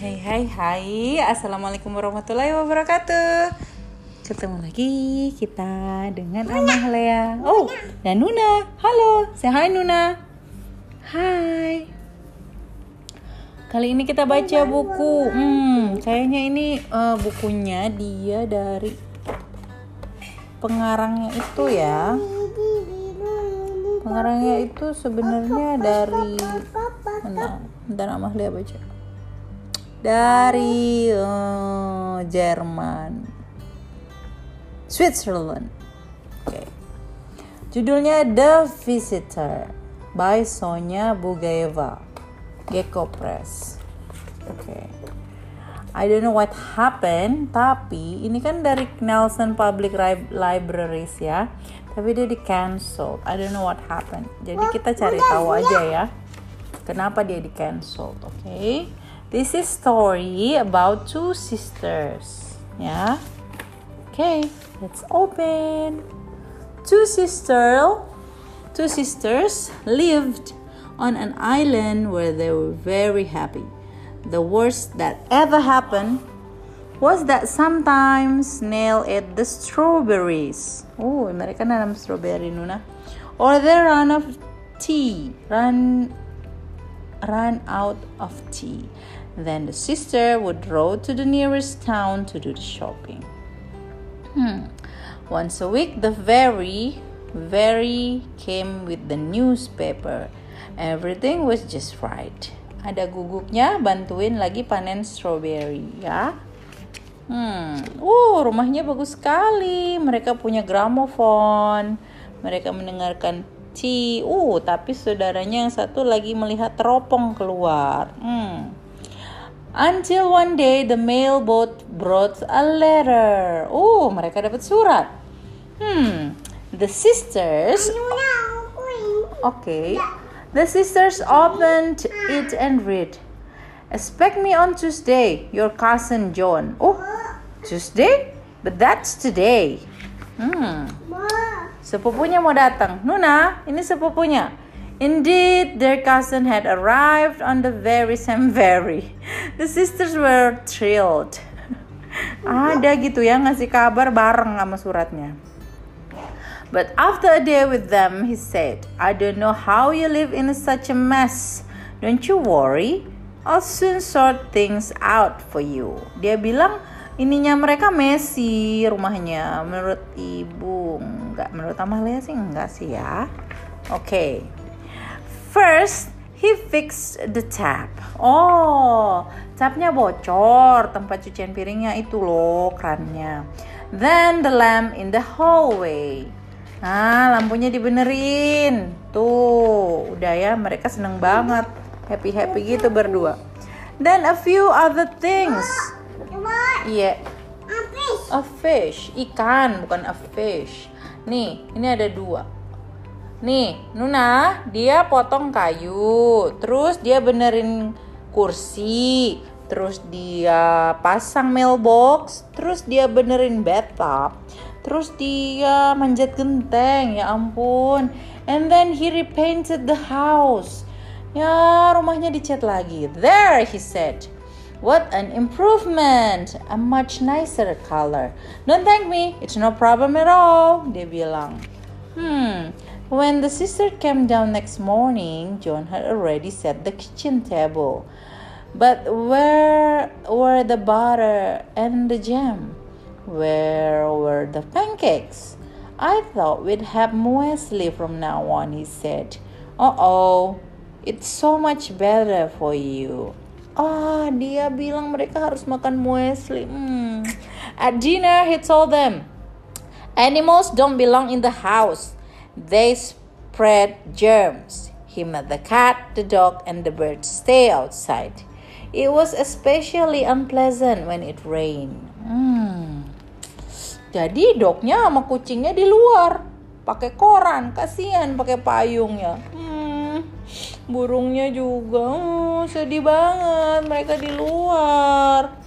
Hai hai hai. Assalamualaikum warahmatullahi wabarakatuh. Ketemu lagi kita dengan Amah Lea. Oh dan Nuna. Halo say hi Nuna. Hai. Kali ini kita baca buku. Hmm kayaknya ini uh, bukunya dia dari Pengarangnya itu ya. Pengarangnya itu sebenarnya dari Mana? Bentar Amah Lea baca dari uh, Jerman, Switzerland. Okay. Judulnya The Visitor by Sonya Bugaeva, Gecko Press. Oke. Okay. I don't know what happened, tapi ini kan dari Nelson Public Libraries ya. Tapi dia di cancel. I don't know what happened. Jadi kita cari tahu aja ya. Kenapa dia di cancel, oke? Okay? This is story about two sisters. Yeah. Okay, let's open. Two sister, two sisters lived on an island where they were very happy. The worst that ever happened was that sometimes snail ate the strawberries. Oh, mereka nanam strawberry Nuna. Or they ran of tea, ran ran out of tea. Then the sister would row to the nearest town to do the shopping. Hmm. Once a week, the fairy, fairy came with the newspaper. Everything was just right. Ada guguknya bantuin lagi panen strawberry ya. Hmm, uh, rumahnya bagus sekali. Mereka punya gramofon. Mereka mendengarkan tea. Uh, tapi saudaranya yang satu lagi melihat teropong keluar. Hmm. Until one day the mailboat brought a letter. Oh, mereka dapat surat. Hmm, the sisters. Okay, the sisters opened it and read. Expect me on Tuesday, your cousin John. Oh, Tuesday? But that's today. Hmm. Sepupunya mau datang. Nuna, ini sepupunya. Indeed, their cousin had arrived on the very same ferry. The sisters were thrilled. Ada gitu ya ngasih kabar bareng sama suratnya. But after a day with them, he said, I don't know how you live in such a mess. Don't you worry, I'll soon sort things out for you. Dia bilang ininya mereka messy rumahnya menurut ibu enggak menurut Amalia sih enggak sih ya. Oke. Okay. First, he fixed the tap. Oh, tapnya bocor, tempat cucian piringnya itu loh krannya. Then the lamp in the hallway. Nah, lampunya dibenerin. Tuh, udah ya, mereka seneng banget. Happy-happy gitu berdua. Then a few other things. Iya. Yeah. A fish. Ikan, bukan a fish. Nih, ini ada dua Nih, Nuna, dia potong kayu, terus dia benerin kursi, terus dia pasang mailbox, terus dia benerin bathtub, terus dia manjat genteng, ya ampun. And then he repainted the house. Ya, rumahnya dicat lagi. There, he said. What an improvement! A much nicer color. Don't thank me, it's no problem at all, dia bilang. Hmm, when the sister came down next morning, John had already set the kitchen table. But where were the butter and the jam? Where were the pancakes? I thought we'd have muesli from now on, he said. Uh oh, it's so much better for you. Ah, dia bilang mereka harus makan muesli. Hmm. At dinner, he told them, Animals don't belong in the house. They spread germs. He made the cat, the dog, and the birds stay outside. It was especially unpleasant when it rained. Hmm. Jadi dognya sama kucingnya di luar, pakai koran, kasihan pakai payung ya. Hmm. Burungnya juga, oh, sedih banget mereka di luar.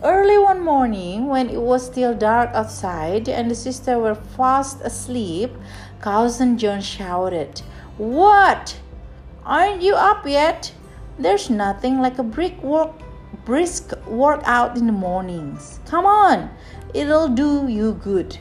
Early one morning, when it was still dark outside and the sisters were fast asleep, Cousin John shouted, What? Aren't you up yet? There's nothing like a brick walk, brisk workout in the mornings. Come on, it'll do you good.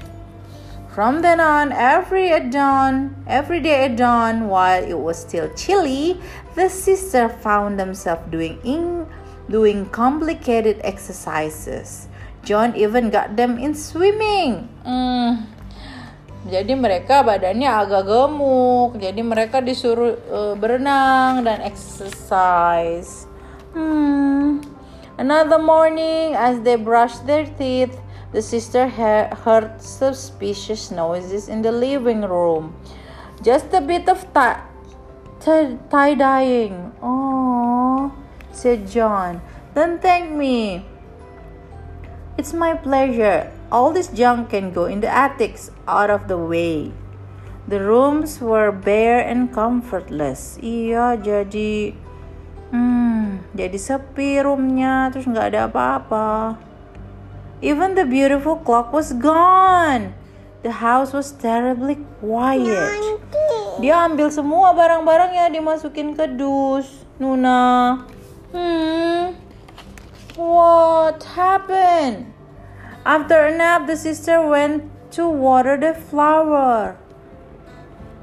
From then on, every at dawn, every day at dawn, while it was still chilly, the sisters found themselves doing in, doing complicated exercises. John even got them in swimming. Hmm. Jadi mereka badannya agak gemuk. Jadi mereka disuruh uh, berenang dan exercise. Hmm. Another morning, as they brushed their teeth, the sister heard suspicious noises in the living room. Just a bit of tie dyeing. Oh, said John. Then thank me. It's my pleasure. All this junk can go in the attics out of the way. The rooms were bare and comfortless. Iya, jadi hmm, jadi sepi roomnya, terus nggak ada apa-apa. Even the beautiful clock was gone. The house was terribly quiet. Dia ambil semua barang-barangnya dimasukin ke dus. Nuna. Hmm. What happened? After a nap, the sister went to water the flower.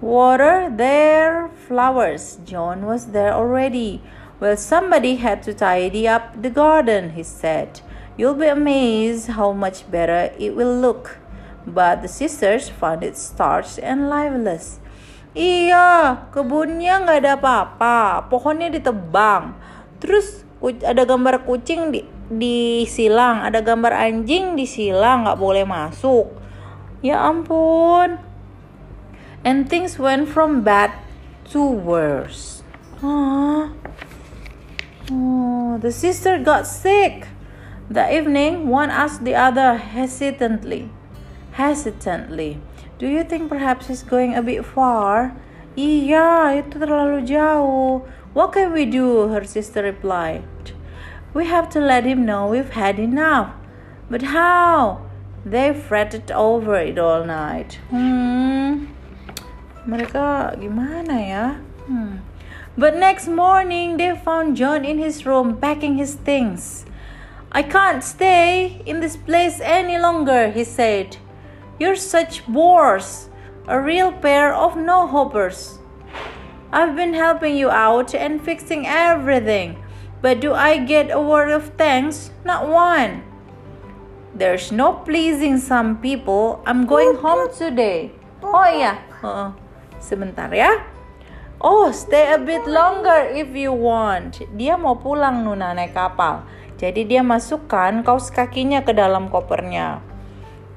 Water their flowers. John was there already. Well, somebody had to tidy up the garden, he said. You'll be amazed how much better it will look. But the sisters found it starched and lifeless. Iya, kebunnya nggak ada apa-apa. Pohonnya ditebang. Terus ada gambar kucing di di silang, ada gambar anjing di silang, nggak boleh masuk. Ya ampun. And things went from bad to worse. Huh? Oh, the sister got sick. The evening, one asked the other hesitantly. Hesitantly. Do you think perhaps he's going a bit far? Iya, itu terlalu jauh. What can we do? Her sister replied. We have to let him know we've had enough. But how? They fretted over it all night. Hmm. Mereka gimana ya? Hmm. But next morning, they found John in his room packing his things. I can't stay in this place any longer, he said. You're such bores, a real pair of no hopers. I've been helping you out and fixing everything, but do I get a word of thanks? Not one. There's no pleasing some people. I'm going home today. Oh iya, uh, sebentar ya. Oh, stay a bit longer if you want. Dia mau pulang Nuna naik kapal. Jadi dia masukkan kaos kakinya ke dalam kopernya.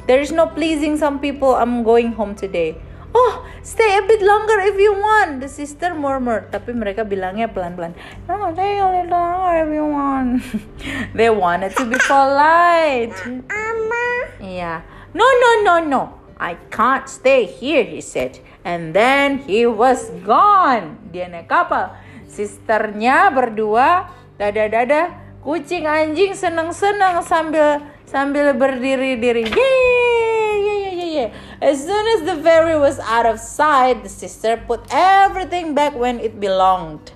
There is no pleasing some people. I'm going home today. Oh, stay a bit longer if you want. The sister murmured. Tapi mereka bilangnya pelan-pelan. No, stay a little longer if you want. They wanted to be polite. Mama. Yeah. No, no, no, no. I can't stay here, he said. And then he was gone. Dia naik kapal. Sisternya berdua dada-dada kucing anjing senang-senang sambil sambil berdiri-diri. Yeay, yeah. As soon as the ferry was out of sight, the sister put everything back when it belonged.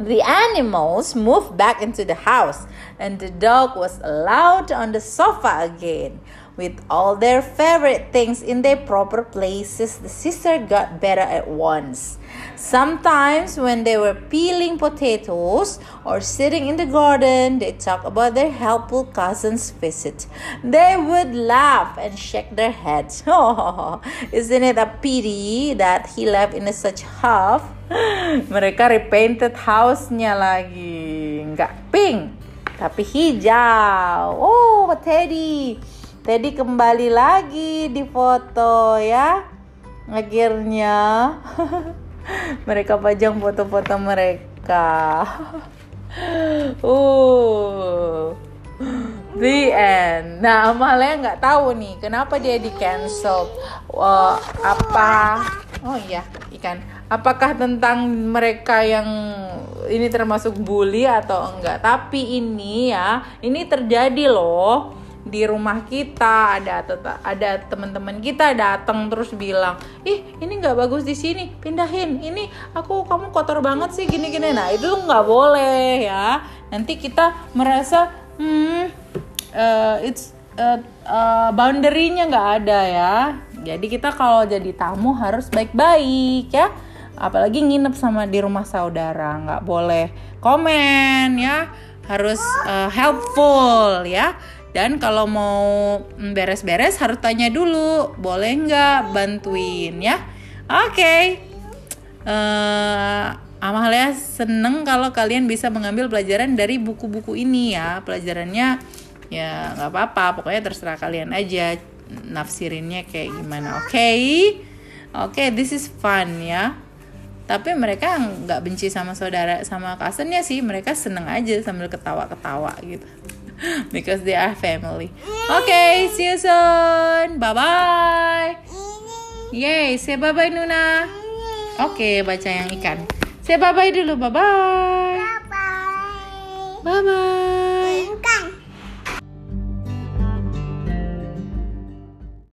The animals moved back into the house, and the dog was allowed on the sofa again. With all their favorite things in their proper places, the sister got better at once. Sometimes, when they were peeling potatoes or sitting in the garden, they talked about their helpful cousin's visit. They would laugh and shake their heads. Isn't it a pity that he left in a such huff? Mereka repainted house-nya lagi. Nggak pink, tapi hijau. Oh, Teddy. Teddy kembali lagi di foto ya. Akhirnya mereka pajang foto-foto mereka. uh. The end. Nah, Amalia nggak tahu nih kenapa dia di cancel. Uh, apa? Oh iya, ikan. Apakah tentang mereka yang ini termasuk bully atau enggak? Tapi ini ya, ini terjadi loh di rumah kita ada ada teman-teman kita datang terus bilang ih ini nggak bagus di sini pindahin ini aku kamu kotor banget sih gini gini nah itu nggak boleh ya. Nanti kita merasa hmm uh, it's uh, uh, boundary-nya nggak ada ya. Jadi kita kalau jadi tamu harus baik-baik ya. Apalagi nginep sama di rumah saudara nggak boleh komen ya. Harus uh, helpful ya dan kalau mau beres-beres harus tanya dulu. Boleh nggak bantuin ya? Oke. Okay. uh, Amalia seneng kalau kalian bisa mengambil pelajaran dari buku-buku ini ya. Pelajarannya ya nggak apa-apa. Pokoknya terserah kalian aja nafsirinnya kayak gimana. Oke? Okay? oke okay, this is fun ya. Tapi mereka nggak benci sama saudara sama cousinnya sih. Mereka seneng aja sambil ketawa-ketawa gitu because they are family. Oke okay, see you soon. Bye bye yay say bye bye Nuna. Oke okay, baca yang ikan. Say bye bye dulu. Bye bye bye bye